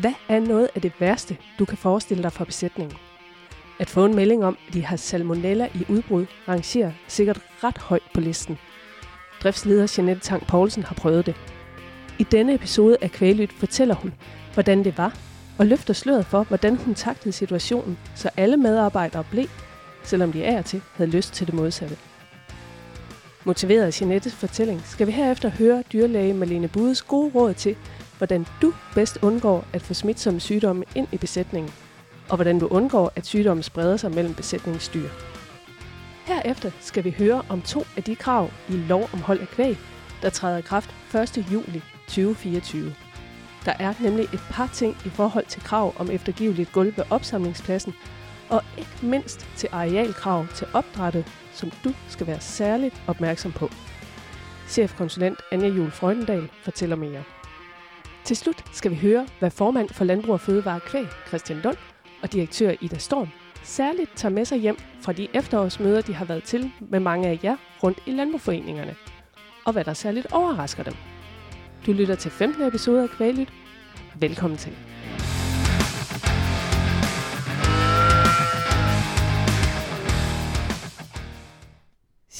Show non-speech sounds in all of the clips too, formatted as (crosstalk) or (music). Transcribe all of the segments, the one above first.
Hvad er noget af det værste, du kan forestille dig for besætningen? At få en melding om, at de har salmonella i udbrud, rangerer sikkert ret højt på listen. Driftsleder Jeanette Tang Poulsen har prøvet det. I denne episode af Kvælyt fortæller hun, hvordan det var, og løfter sløret for, hvordan hun taktede situationen, så alle medarbejdere blev, selvom de af og til havde lyst til det modsatte. Motiveret af Jeanettes fortælling, skal vi herefter høre dyrlæge Malene Budes gode råd til, hvordan du bedst undgår at få smitsomme sygdomme ind i besætningen, og hvordan du undgår, at sygdommen spreder sig mellem besætningsdyr. Herefter skal vi høre om to af de krav i lov om hold af kvæg, der træder i kraft 1. juli 2024. Der er nemlig et par ting i forhold til krav om eftergiveligt gulv ved opsamlingspladsen, og ikke mindst til arealkrav til opdrættet, som du skal være særligt opmærksom på. Chefkonsulent Anja Jul Freudendal fortæller mere. Til slut skal vi høre, hvad formand for Landbrug og Fødevare Kvæg, Christian Lund, og direktør Ida Storm særligt tager med sig hjem fra de efterårsmøder, de har været til med mange af jer rundt i landbrugforeningerne, og hvad der særligt overrasker dem. Du lytter til 15. episode af Kvæglyt. Velkommen til.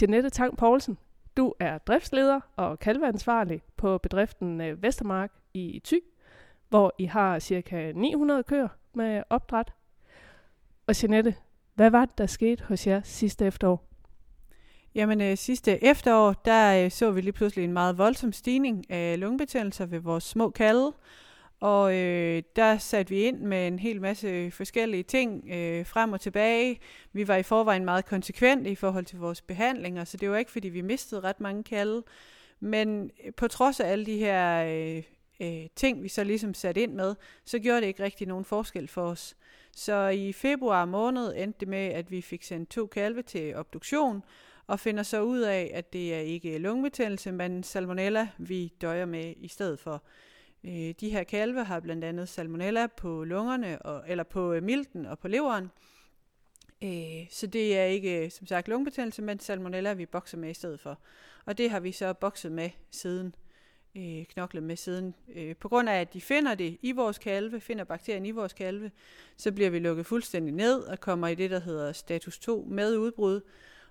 Jeanette Tang Poulsen, du er driftsleder og kalveansvarlig på bedriften øh, Vestermark i Thy, hvor I har ca. 900 køer med opdræt. Og Jeanette, hvad var det, der skete hos jer sidste efterår? Jamen øh, sidste efterår, der øh, så vi lige pludselig en meget voldsom stigning af lungebetændelser ved vores små kalde. Og øh, der satte vi ind med en hel masse forskellige ting øh, frem og tilbage. Vi var i forvejen meget konsekvente i forhold til vores behandlinger, så det var ikke, fordi vi mistede ret mange kalde. Men øh, på trods af alle de her øh, øh, ting, vi så ligesom satte ind med, så gjorde det ikke rigtig nogen forskel for os. Så i februar måned endte det med, at vi fik sendt to kalve til obduktion, og finder så ud af, at det er ikke lungebetændelse, men salmonella, vi døjer med i stedet for. Øh, de her kalve har blandt andet salmonella på lungerne, og, eller på øh, milten og på leveren. Øh, så det er ikke, øh, som sagt, lungebetændelse, men salmonella, vi bokser med i stedet for. Og det har vi så bokset med siden, øh, knoklet med siden. Øh, på grund af, at de finder det i vores kalve, finder bakterien i vores kalve, så bliver vi lukket fuldstændig ned og kommer i det, der hedder status 2 med udbrud.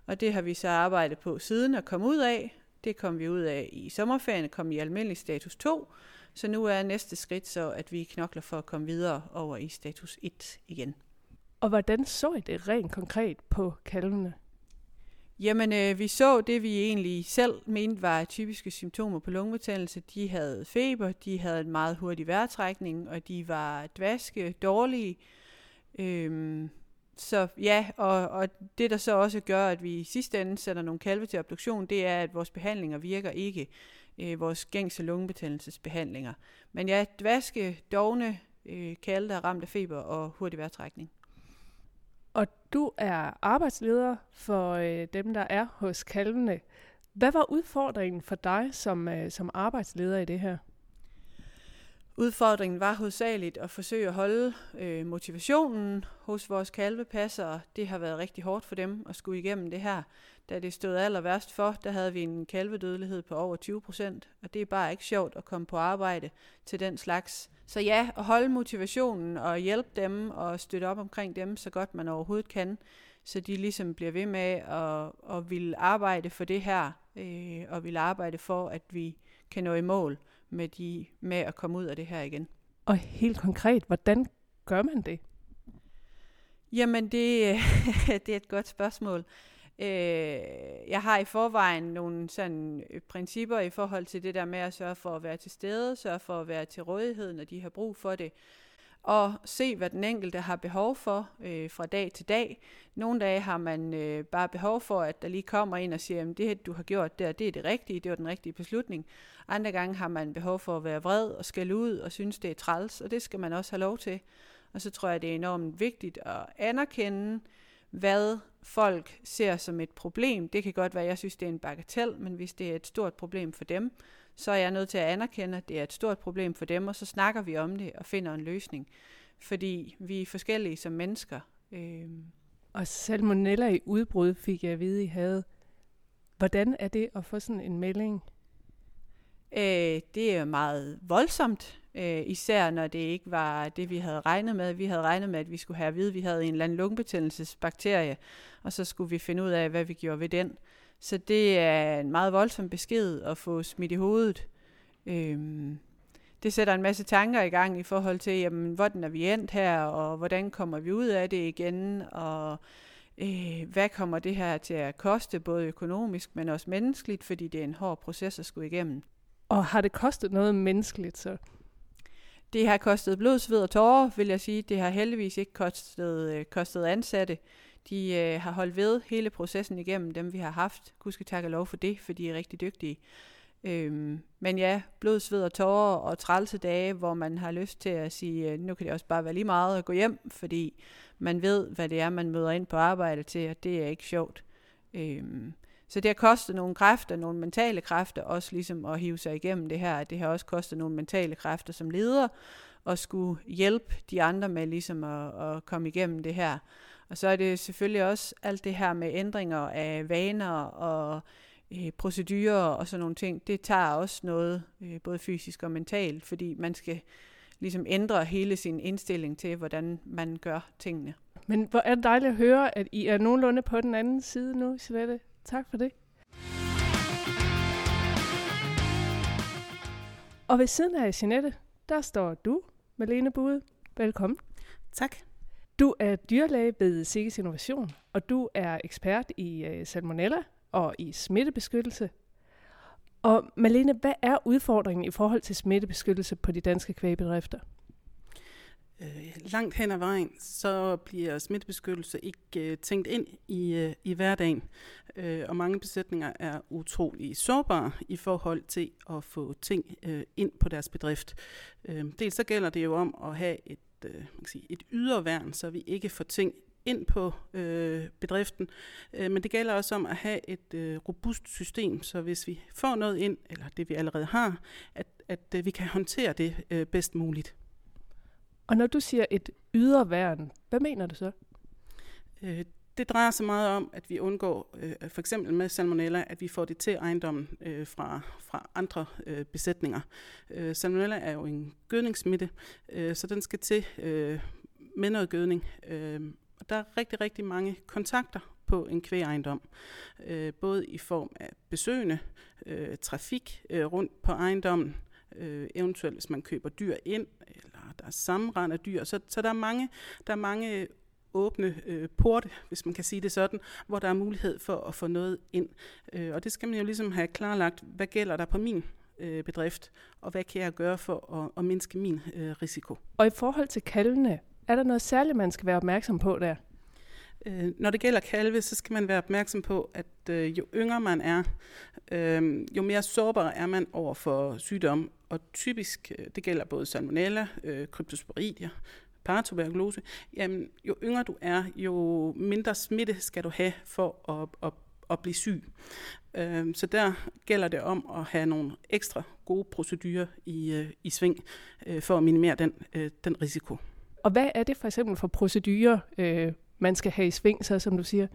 Og det har vi så arbejdet på siden at komme ud af. Det kom vi ud af i sommerferien, kom i almindelig status 2. Så nu er næste skridt så, at vi knokler for at komme videre over i status 1 igen. Og hvordan så I det rent konkret på kalvene? Jamen, øh, vi så det, vi egentlig selv mente var typiske symptomer på lungebetændelse. De havde feber, de havde en meget hurtig vejrtrækning, og de var dvaske, dårlige. Øhm, så ja, og, og det der så også gør, at vi i sidste ende sætter nogle kalve til obduktion, det er, at vores behandlinger virker ikke. Øh, vores gængse lungebetændelsesbehandlinger. Men ja, dvaske, dogne øh, kalde, der er ramt af feber og hurtig vejrtrækning. Og du er arbejdsleder for øh, dem, der er hos kalvene. Hvad var udfordringen for dig som, øh, som arbejdsleder i det her? Udfordringen var hovedsageligt at forsøge at holde øh, motivationen hos vores kalvepassere. Det har været rigtig hårdt for dem at skulle igennem det her. Da det stod aller værst for, der havde vi en kalvedødelighed på over 20 procent, og det er bare ikke sjovt at komme på arbejde til den slags. Så ja, at holde motivationen og hjælpe dem og støtte op omkring dem, så godt man overhovedet kan, så de ligesom bliver ved med at, at ville arbejde for det her, øh, og vil arbejde for, at vi kan nå i mål med, de, med at komme ud af det her igen. Og helt konkret, hvordan gør man det? Jamen, det, (laughs) det er et godt spørgsmål. Øh, jeg har i forvejen nogle sådan øh, principper i forhold til det der med at sørge for at være til stede, sørge for at være til rådighed, når de har brug for det, og se, hvad den enkelte har behov for øh, fra dag til dag. Nogle dage har man øh, bare behov for, at der lige kommer en og siger, at det du har gjort der, det er det rigtige, det var den rigtige beslutning. Andre gange har man behov for at være vred og skælde ud og synes, det er træls, og det skal man også have lov til. Og så tror jeg, det er enormt vigtigt at anerkende, hvad folk ser som et problem. Det kan godt være, at jeg synes, det er en bagatel, men hvis det er et stort problem for dem, så er jeg nødt til at anerkende, at det er et stort problem for dem, og så snakker vi om det og finder en løsning. Fordi vi er forskellige som mennesker. Øh. Og salmonella i udbrud fik jeg at vide, I havde. Hvordan er det at få sådan en melding? Øh, det er meget voldsomt. Øh, især når det ikke var det, vi havde regnet med. Vi havde regnet med, at vi skulle have at vide, at vi havde en eller anden lungebetændelsesbakterie, og så skulle vi finde ud af, hvad vi gjorde ved den. Så det er en meget voldsom besked at få smidt i hovedet. Øhm, det sætter en masse tanker i gang i forhold til, jamen, hvordan er vi endt her, og hvordan kommer vi ud af det igen, og øh, hvad kommer det her til at koste, både økonomisk, men også menneskeligt, fordi det er en hård proces at skulle igennem. Og har det kostet noget menneskeligt så? Det har kostet blod, sved og tårer, vil jeg sige. Det har heldigvis ikke kostet, øh, kostet ansatte. De øh, har holdt ved hele processen igennem, dem vi har haft. Gud skal takke lov for det, for de er rigtig dygtige. Øhm, men ja, blod, sved og tårer og trælse dage, hvor man har lyst til at sige, øh, nu kan det også bare være lige meget at gå hjem, fordi man ved, hvad det er, man møder ind på arbejde til, og det er ikke sjovt. Øhm, så det har kostet nogle kræfter, nogle mentale kræfter, også ligesom at hive sig igennem det her. Det har også kostet nogle mentale kræfter som leder, at skulle hjælpe de andre med ligesom at, at komme igennem det her. Og så er det selvfølgelig også alt det her med ændringer af vaner og øh, procedurer og sådan nogle ting. Det tager også noget, øh, både fysisk og mentalt, fordi man skal ligesom ændre hele sin indstilling til, hvordan man gør tingene. Men hvor er det dejligt at høre, at I er nogenlunde på den anden side nu, Svette. Tak for det. Og ved siden af Jeanette, der står du, Malene Bude. Velkommen. Tak. Du er dyrlæge ved Sikkes Innovation, og du er ekspert i uh, salmonella og i smittebeskyttelse. Og Malene, hvad er udfordringen i forhold til smittebeskyttelse på de danske kvægbedrifter? Øh, langt hen ad vejen, så bliver smittebeskyttelse ikke øh, tænkt ind i, øh, i hverdagen. Øh, og mange besætninger er utrolig sårbare i forhold til at få ting øh, ind på deres bedrift. Øh, dels så gælder det jo om at have et, øh, man kan sige, et yderværn, så vi ikke får ting ind på øh, bedriften. Øh, men det gælder også om at have et øh, robust system, så hvis vi får noget ind, eller det vi allerede har, at, at øh, vi kan håndtere det øh, bedst muligt. Og når du siger et ydre værn, hvad mener du så? Øh, det drejer sig meget om, at vi undgår, øh, for eksempel med salmonella, at vi får det til ejendommen øh, fra, fra andre øh, besætninger. Øh, salmonella er jo en gødningssmitte, øh, så den skal til øh, med noget gødning. Øh, og der er rigtig, rigtig mange kontakter på en kvægejendom, øh, både i form af besøgende, øh, trafik øh, rundt på ejendommen, øh, eventuelt hvis man køber dyr ind, eller der er sammenrend af dyr. Så, så der, er mange, der er mange åbne øh, porte, hvis man kan sige det sådan, hvor der er mulighed for at få noget ind. Øh, og det skal man jo ligesom have klarlagt, hvad gælder der på min øh, bedrift, og hvad kan jeg gøre for at, at mindske min øh, risiko. Og i forhold til kalvene, er der noget særligt, man skal være opmærksom på der? Øh, når det gælder kalve, så skal man være opmærksom på, at øh, jo yngre man er, øh, jo mere sårbar er man over for sygdom. Og typisk, øh, det gælder både salmonella, øh, kryptosporidier, paratuberkulose, jamen jo yngre du er, jo mindre smitte skal du have for at, at, at blive syg. Øh, så der gælder det om at have nogle ekstra gode procedurer i, øh, i sving øh, for at minimere den, øh, den risiko. Og hvad er det for eksempel for procedurer, øh, man skal have i sving, så som du siger?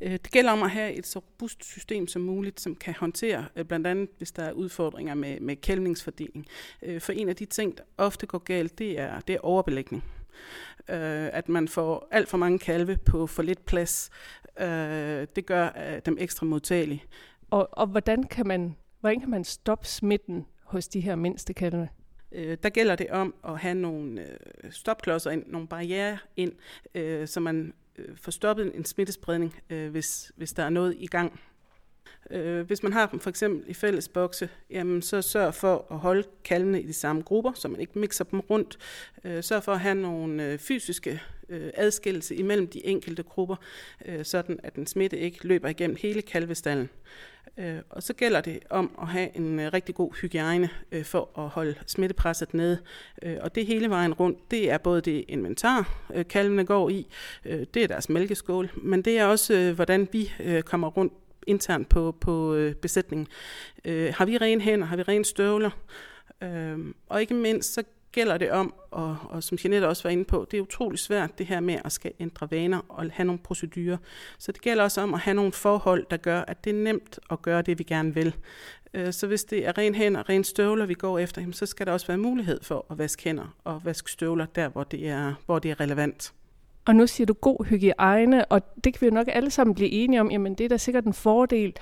Øh, det gælder om at have et så robust system som muligt, som kan håndtere øh, blandt andet, hvis der er udfordringer med, med kælvningsfordeling. Øh, for en af de ting, der ofte går galt, det er, det er overbelægning. At man får alt for mange kalve på for lidt plads, det gør dem ekstra modtagelige. Og, og hvordan, kan man, hvordan kan man stoppe smitten hos de her mindste kalve? øh, der gælder det om at have nogle øh, stopklodser ind, nogle barriere ind, øh, så man øh, stoppet en smittespredning, øh, hvis, hvis der er noget i gang. Øh, hvis man har dem for eksempel i fælles bokse, jamen så sørg for at holde kalvene i de samme grupper, så man ikke mixer dem rundt. Øh, sørg for at have nogle øh, fysiske øh, adskillelse imellem de enkelte grupper, øh, sådan at den smitte ikke løber igennem hele kalvestallen. Øh, og så gælder det om at have en øh, rigtig god hygiejne øh, for at holde smittepresset nede. Øh, og det hele vejen rundt, det er både det inventar, øh, kalvene går i, øh, det er deres mælkeskål, men det er også, øh, hvordan vi øh, kommer rundt internt på, på øh, besætningen. Øh, har vi rene hænder? Har vi rene støvler? Øh, og ikke mindst, så gælder det om, og, og som Jeanette også var inde på, det er utrolig svært det her med at skal ændre vaner og have nogle procedurer. Så det gælder også om at have nogle forhold, der gør, at det er nemt at gøre det, vi gerne vil. Øh, så hvis det er ren hænder og ren støvler, vi går efter, så skal der også være mulighed for at vaske hænder og vaske støvler der, hvor det er, hvor det er relevant. Og nu siger du god hygiejne, og det kan vi jo nok alle sammen blive enige om, jamen det er da sikkert en fordel.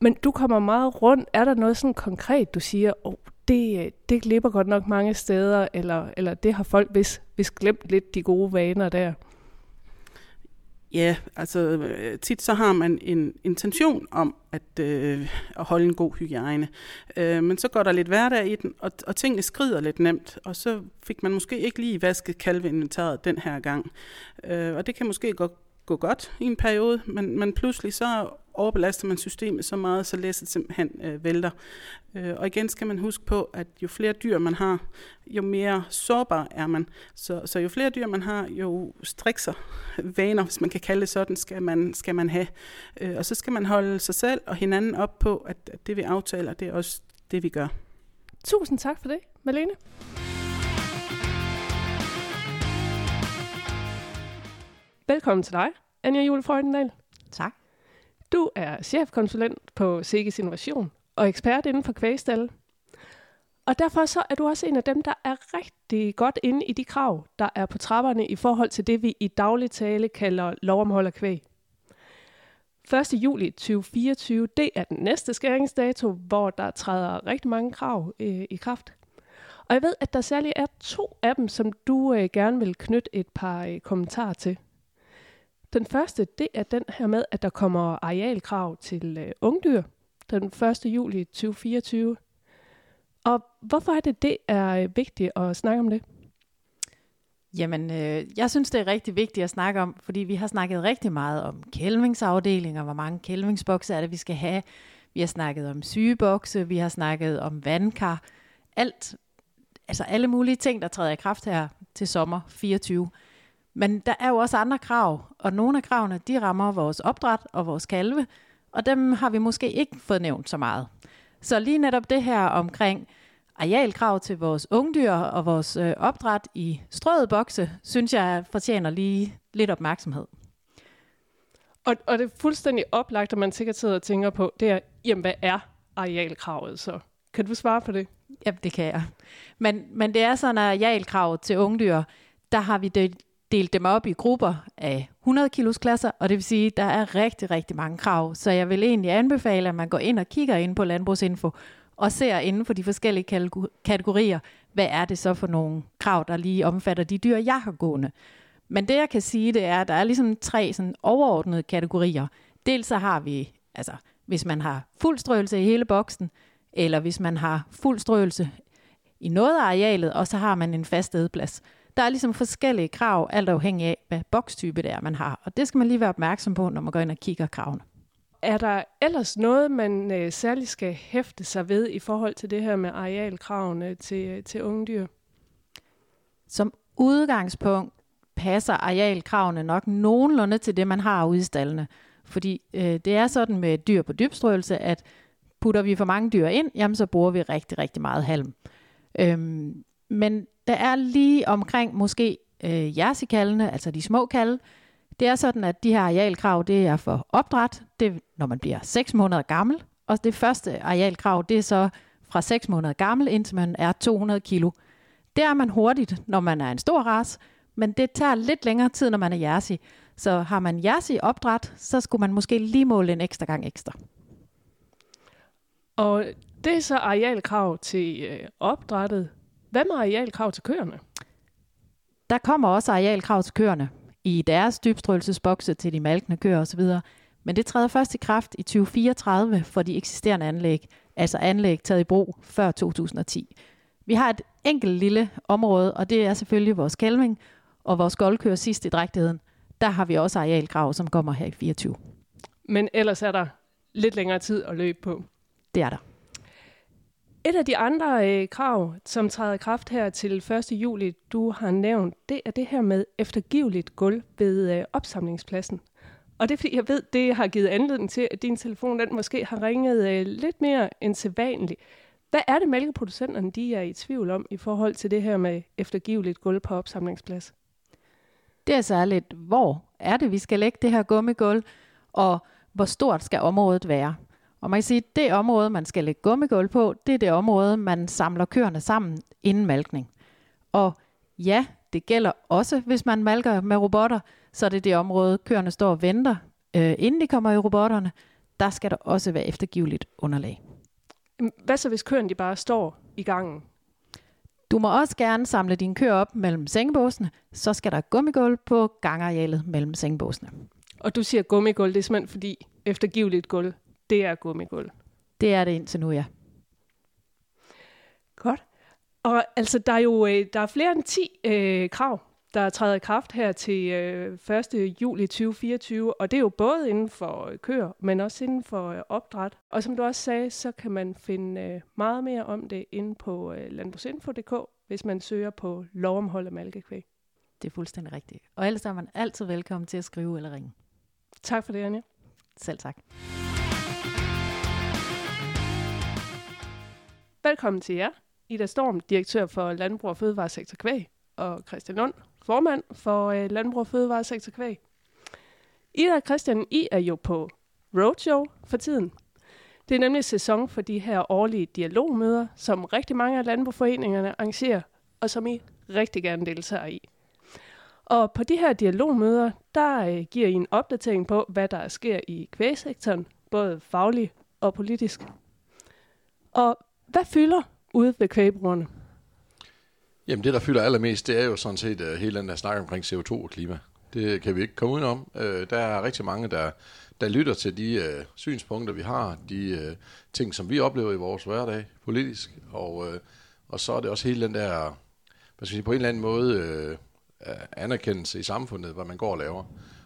Men du kommer meget rundt. Er der noget sådan konkret, du siger, oh, det, øh, det glipper godt nok mange steder, eller, eller det har folk vist, vist glemt lidt de gode vaner der? Ja, altså øh, tit så har man en intention om at, øh, at holde en god hygiejne. Øh, men så går der lidt hverdag i den, og, og tingene skrider lidt nemt, og så fik man måske ikke lige vasket kalveinventaret den her gang. Øh, og det kan måske godt gå godt i en periode, men, men pludselig så overbelaster man systemet så meget, så læsset simpelthen øh, vælter. Øh, og igen skal man huske på, at jo flere dyr man har, jo mere sårbar er man. Så, så jo flere dyr man har, jo strikser, vaner, hvis man kan kalde det sådan, skal man, skal man have. Øh, og så skal man holde sig selv og hinanden op på, at, at det vi aftaler, det er også det vi gør. Tusind tak for det, Malene. Velkommen til dig, Anja Jule Freudendal. Tak. Du er chefkonsulent på Sikkes Innovation og ekspert inden for kvægstal. Og derfor så er du også en af dem, der er rigtig godt inde i de krav, der er på trapperne i forhold til det, vi i daglig tale kalder lov om hold af kvæg. 1. juli 2024, det er den næste skæringsdato, hvor der træder rigtig mange krav øh, i kraft. Og jeg ved, at der særligt er to af dem, som du øh, gerne vil knytte et par øh, kommentarer til. Den første, det er den her med, at der kommer arealkrav til øh, ungdyr den 1. juli 2024. Og hvorfor er det, det er øh, vigtigt at snakke om det? Jamen, øh, jeg synes, det er rigtig vigtigt at snakke om, fordi vi har snakket rigtig meget om kælvingsafdelinger, hvor mange kælvingsbokse er det, vi skal have. Vi har snakket om sygebokse, vi har snakket om vandkar. Alt, altså alle mulige ting, der træder i kraft her til sommer 24. Men der er jo også andre krav, og nogle af kravene, de rammer vores opdræt og vores kalve, og dem har vi måske ikke fået nævnt så meget. Så lige netop det her omkring arealkrav til vores ungdyr og vores øh, opdræt i strøget bokse, synes jeg fortjener lige lidt opmærksomhed. Og, og det er fuldstændig oplagt, at man sikkert sidder og tænker på, det er, jamen hvad er arealkravet så? Kan du svare på det? Ja, det kan jeg. Men, men det er sådan, at arealkravet til ungdyr, der har vi det delt dem op i grupper af 100 kilos klasser, og det vil sige, at der er rigtig, rigtig mange krav. Så jeg vil egentlig anbefale, at man går ind og kigger ind på Landbrugsinfo, og ser inden for de forskellige kategorier, hvad er det så for nogle krav, der lige omfatter de dyr, jeg har gående. Men det jeg kan sige, det er, at der er ligesom tre sådan overordnede kategorier. Dels så har vi, altså hvis man har fuld strøelse i hele boksen, eller hvis man har fuld strøelse i noget af arealet, og så har man en fast ædeplads. Der er ligesom forskellige krav, alt afhængig af, hvad bokstype det er, man har. Og det skal man lige være opmærksom på, når man går ind og kigger kravene. Er der ellers noget, man øh, særligt skal hæfte sig ved i forhold til det her med arealkravene til, til unge dyr? Som udgangspunkt passer arealkravene nok nogenlunde til det, man har ude i stallene. Fordi øh, det er sådan med dyr på dybstrøelse, at putter vi for mange dyr ind, jamen så bruger vi rigtig, rigtig meget halm. Øhm, men der er lige omkring måske øh, jersikallene, altså de små kalde. Det er sådan, at de her arealkrav, det er for opdræt, det når man bliver 6 måneder gammel. Og det første arealkrav, det er så fra 6 måneder gammel, indtil man er 200 kilo. Det er man hurtigt, når man er en stor ras, men det tager lidt længere tid, når man er jersi. Så har man jersi opdræt, så skulle man måske lige måle en ekstra gang ekstra. Og det er så arealkrav til øh, opdrættet. Hvad med arealkrav til køerne? Der kommer også arealkrav til køerne i deres dybstrøelsesbokse til de malkende køer osv., men det træder først i kraft i 2034 for de eksisterende anlæg, altså anlæg taget i brug før 2010. Vi har et enkelt lille område, og det er selvfølgelig vores kælving og vores goldkøer sidst i drægtigheden. Der har vi også arealkrav, som kommer her i 24. Men ellers er der lidt længere tid at løbe på. Det er der. Et af de andre øh, krav, som træder i kraft her til 1. juli, du har nævnt, det er det her med eftergiveligt gulv ved øh, opsamlingspladsen. Og det er fordi, jeg ved, det har givet anledning til, at din telefon den måske har ringet øh, lidt mere end sædvanligt. Hvad er det, mælkeproducenterne de er i tvivl om i forhold til det her med eftergiveligt gulv på opsamlingsplads? Det er særligt, hvor er det, vi skal lægge det her gummigulv, og hvor stort skal området være? Og man kan sige, at det område, man skal lægge gummigulv på, det er det område, man samler køerne sammen inden malkning. Og ja, det gælder også, hvis man malker med robotter, så er det det område, køerne står og venter, øh, inden de kommer i robotterne. Der skal der også være eftergiveligt underlag. Hvad så, hvis køerne de bare står i gangen? Du må også gerne samle dine køer op mellem sengebåsene, så skal der gummigulv på gangarealet mellem sengebåsene. Og du siger gummigulv, det er simpelthen fordi eftergiveligt gulv, det er gummigulv. Det er det indtil nu, ja. Godt. Og altså, der er jo øh, der er flere end 10 øh, krav, der træder i kraft her til øh, 1. juli 2024, og det er jo både inden for øh, køer, men også inden for øh, opdræt. Og som du også sagde, så kan man finde øh, meget mere om det inde på øh, landbrugsinfo.dk, hvis man søger på lov om hold af malkekvæg. Det er fuldstændig rigtigt. Og ellers er man altid velkommen til at skrive eller ringe. Tak for det, Anja. Selv tak. Velkommen til jer. Ida Storm, direktør for Landbrug og Fødevaresektor Kvæg, og Christian Lund, formand for øh, Landbrug og Fødevaresektor Kvæg. Ida og Christian, I er jo på roadshow for tiden. Det er nemlig sæson for de her årlige dialogmøder, som rigtig mange af landbrugforeningerne arrangerer, og som I rigtig gerne deltager i. Og på de her dialogmøder, der øh, giver I en opdatering på, hvad der sker i kvægsektoren, både fagligt og politisk. Og hvad fylder ude ved kvægbrugerne? Jamen det, der fylder allermest, det er jo sådan set uh, hele den der snak omkring CO2 og klima. Det kan vi ikke komme udenom. Uh, der er rigtig mange, der, der lytter til de uh, synspunkter, vi har, de uh, ting, som vi oplever i vores hverdag politisk, og, uh, og så er det også hele den der, hvad skal jeg sige, på en eller anden måde uh, anerkendelse i samfundet, hvad man går og laver.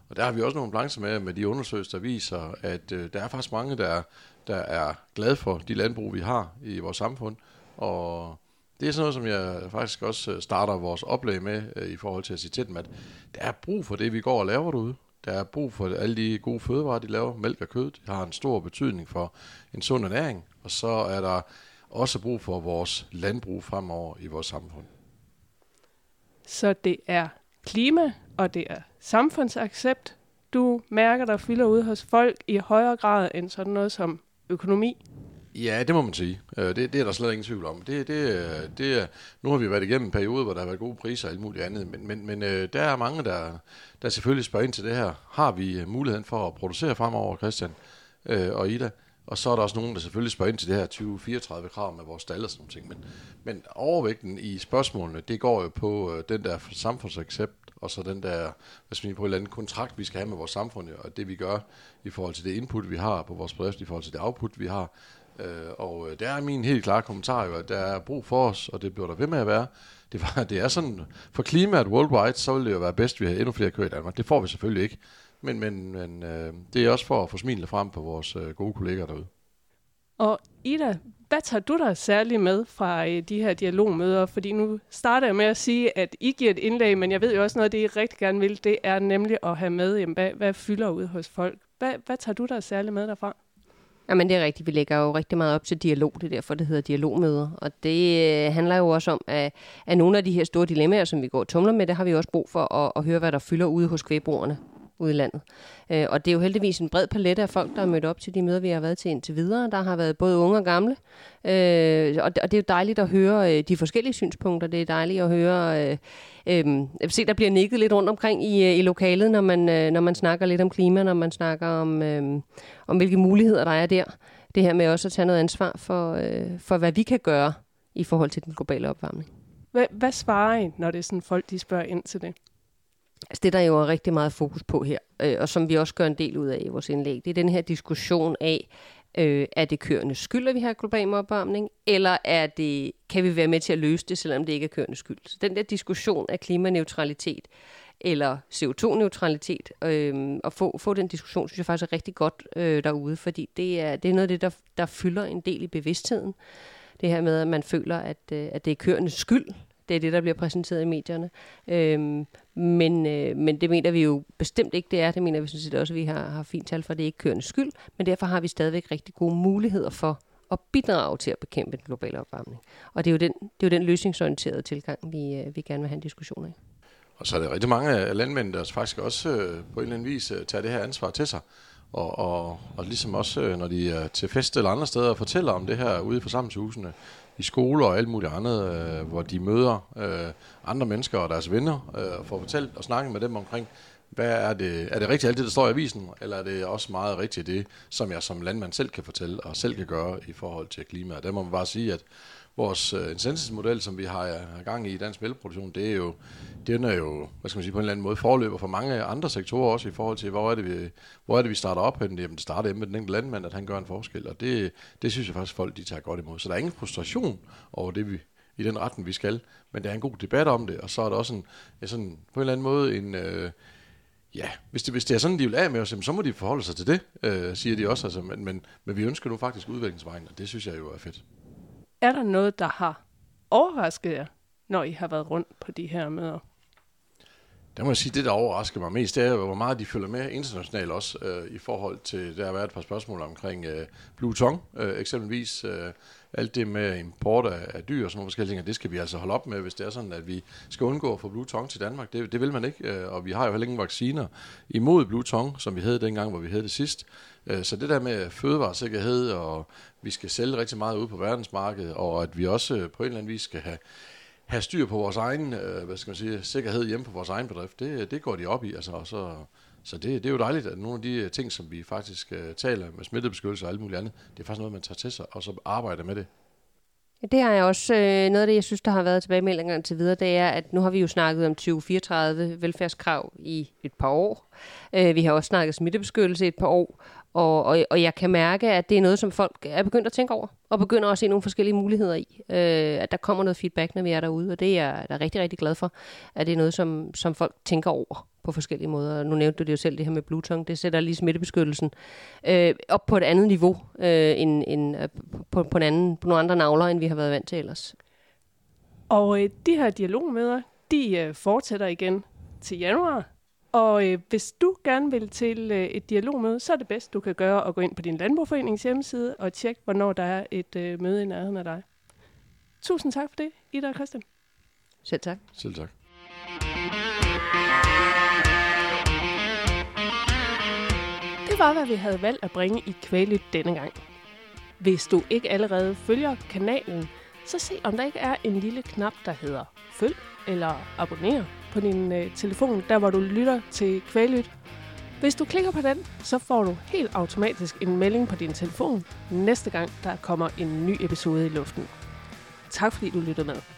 Og der har vi også nogle balancer med, med de undersøgelser, der viser, at uh, der er faktisk mange, der, der er glad for de landbrug, vi har i vores samfund, og det er sådan noget, som jeg faktisk også øh, starter vores oplæg med øh, i forhold til at sige til dem, at der er brug for det, vi går og laver derude. Der er brug for alle de gode fødevarer, de laver. Mælk og kød, det har en stor betydning for en sund ernæring. Og så er der også brug for vores landbrug fremover i vores samfund. Så det er klima, og det er samfundsaccept, du mærker, der fylder ud hos folk i højere grad end sådan noget som økonomi? Ja, det må man sige. Øh, det, det er der slet ingen tvivl om. Det, det, øh, det er, nu har vi været igennem en periode, hvor der har været gode priser og alt muligt andet, men, men, men øh, der er mange, der, der selvfølgelig spørger ind til det her. Har vi muligheden for at producere fremover, Christian og Ida? Og så er der også nogen, der selvfølgelig spørger ind til det her 2034 krav med vores stald og sådan noget. ting. Men, men overvægten i spørgsmålene, det går jo på den der samfundsaccept, og så den der, hvad skal man på en eller anden kontrakt, vi skal have med vores samfund, og det vi gør i forhold til det input, vi har på vores bedrift, i forhold til det output, vi har. Øh, og øh, der er min helt klare kommentar jo, at der er brug for os, og det bliver der ved med at være. Det, var, (laughs) det er sådan, for klimaet worldwide, så ville det jo være bedst, at vi havde endnu flere køer i Danmark. Det får vi selvfølgelig ikke. Men, men, men øh, det er også for at få smilet frem på vores øh, gode kolleger derude. Og Ida, hvad tager du dig særligt med fra øh, de her dialogmøder? Fordi nu starter jeg med at sige, at I giver et indlæg, men jeg ved jo også noget af det, I rigtig gerne vil, det er nemlig at have med, jamen, hvad, hvad fylder ud hos folk. Hvad, hvad tager du dig særligt med derfra? Jamen det er rigtigt. Vi lægger jo rigtig meget op til dialog. Det er derfor, det hedder dialogmøder. Og det øh, handler jo også om, at, at nogle af de her store dilemmaer, som vi går og tumler med, det har vi også brug for at, at høre, hvad der fylder ude hos kvæbroerne udlandet. Øh, og det er jo heldigvis en bred palette af folk, der er mødt op til de møder, vi har været til indtil videre. Der har været både unge og gamle. Øh, og, det, og det er jo dejligt at høre øh, de forskellige synspunkter. Det er dejligt at høre... Øh, øh, se, der bliver nikket lidt rundt omkring i, øh, i lokalet, når man, øh, når man snakker lidt om klima, når man snakker om, øh, om hvilke muligheder der er der. Det her med også at tage noget ansvar for, øh, for hvad vi kan gøre i forhold til den globale opvarmning. Hvad, hvad svarer I, når det er sådan folk, de spørger ind til det? Altså det, der jo er rigtig meget fokus på her, øh, og som vi også gør en del ud af i vores indlæg, det er den her diskussion af, øh, er det køernes skyld, at vi har global opvarmning, eller er det, kan vi være med til at løse det, selvom det ikke er køernes skyld? Så den der diskussion af klimaneutralitet, eller CO2-neutralitet, øh, og få, få den diskussion, synes jeg faktisk er rigtig godt øh, derude, fordi det er, det er noget af det, der, der fylder en del i bevidstheden. Det her med, at man føler, at, øh, at det er køernes skyld, det er det, der bliver præsenteret i medierne. Øhm, men, øh, men det mener vi jo bestemt ikke, det er. Det mener vi sådan set også, at vi har, har fint tal for, det er ikke kørendes skyld. Men derfor har vi stadigvæk rigtig gode muligheder for at bidrage til at bekæmpe den globale opvarmning. Og det er jo den, det er jo den løsningsorienterede tilgang, vi, øh, vi gerne vil have en diskussion af. Og så er der rigtig mange af der faktisk også øh, på en eller anden vis øh, tager det her ansvar til sig. og, og, og ligesom også, øh, når de er til fest eller andre steder, og fortæller om det her ude i forsamlingshusene, i skoler og alt muligt andet, øh, hvor de møder øh, andre mennesker og deres venner, øh, og får fortalt og snakket med dem omkring, hvad er det, er det rigtigt alt det, der står i avisen, eller er det også meget rigtigt det, som jeg som landmand selv kan fortælle og selv kan gøre i forhold til klimaet? Der må man bare sige, at vores øh, uh, incentives-model, som vi har øh, gang i i dansk mælkeproduktion, det er jo, den er jo, hvad skal man sige, på en eller anden måde forløber for mange andre sektorer også i forhold til, hvor er det, vi, hvor er det, vi starter op henne? Jamen, det starter med den enkelte landmand, at han gør en forskel, og det, det synes jeg faktisk, folk de tager godt imod. Så der er ingen frustration over det, vi, i den retning, vi skal, men der er en god debat om det, og så er der også en, ja, sådan, på en eller anden måde en, øh, ja, hvis det, hvis det er sådan, de vil af med os, så må de forholde sig til det, øh, siger de også. Altså, men, men, men vi ønsker nu faktisk udviklingsvejen, og det synes jeg jo er fedt. Er der noget, der har overrasket jer, når I har været rundt på de her møder? Der må jeg sige, det der overrasker mig mest, det er hvor meget de følger med internationalt også, øh, i forhold til, der har været et par spørgsmål omkring øh, Blue Tongue, øh, eksempelvis. Øh, alt det med import af, af dyr og sådan nogle forskellige ting, det skal vi altså holde op med, hvis det er sådan, at vi skal undgå at få Blue Tongue til Danmark. Det, det vil man ikke, øh, og vi har jo heller ingen vacciner imod Blue Tongue, som vi havde dengang, hvor vi havde det sidst. Øh, så det der med fødevaresikkerhed, og vi skal sælge rigtig meget ud på verdensmarkedet, og at vi også øh, på en eller anden vis skal have have styr på vores egen øh, hvad skal man sige, sikkerhed hjemme på vores egen bedrift, det, det går de op i. Altså, og så, så det, det er jo dejligt, at nogle af de øh, ting, som vi faktisk øh, taler med smittebeskyttelse og alt muligt andet, det er faktisk noget, man tager til sig, og så arbejder med det. Det har jeg også, øh, noget af det, jeg synes, der har været tilbagemeldinger til videre, det er, at nu har vi jo snakket om 2034 velfærdskrav i et par år. Øh, vi har også snakket smittebeskyttelse i et par år, og, og, og jeg kan mærke, at det er noget, som folk er begyndt at tænke over, og begynder også at se nogle forskellige muligheder i. Øh, at der kommer noget feedback, når vi er derude, og det er jeg er rigtig, rigtig glad for, at det er noget, som, som folk tænker over på forskellige måder. Nu nævnte du det jo selv, det her med Bluetooth, det sætter lige smittebeskyttelsen øh, op på et andet niveau, øh, end, end, øh, på, på, en anden, på nogle andre navler, end vi har været vant til ellers. Og øh, de her dialogmøder, de øh, fortsætter igen til januar. Og øh, hvis du gerne vil til øh, et dialogmøde, så er det bedst, du kan gøre at gå ind på din landbrugforenings hjemmeside og tjekke, hvornår der er et øh, møde i nærheden af dig. Tusind tak for det, Ida og Christian. Selv tak. Selv tak. Det var, hvad vi havde valgt at bringe i kvælet denne gang. Hvis du ikke allerede følger kanalen, så se om der ikke er en lille knap, der hedder følg eller abonner på din øh, telefon, der hvor du lytter til kvælyt. Hvis du klikker på den, så får du helt automatisk en melding på din telefon næste gang, der kommer en ny episode i luften. Tak fordi du lyttede med.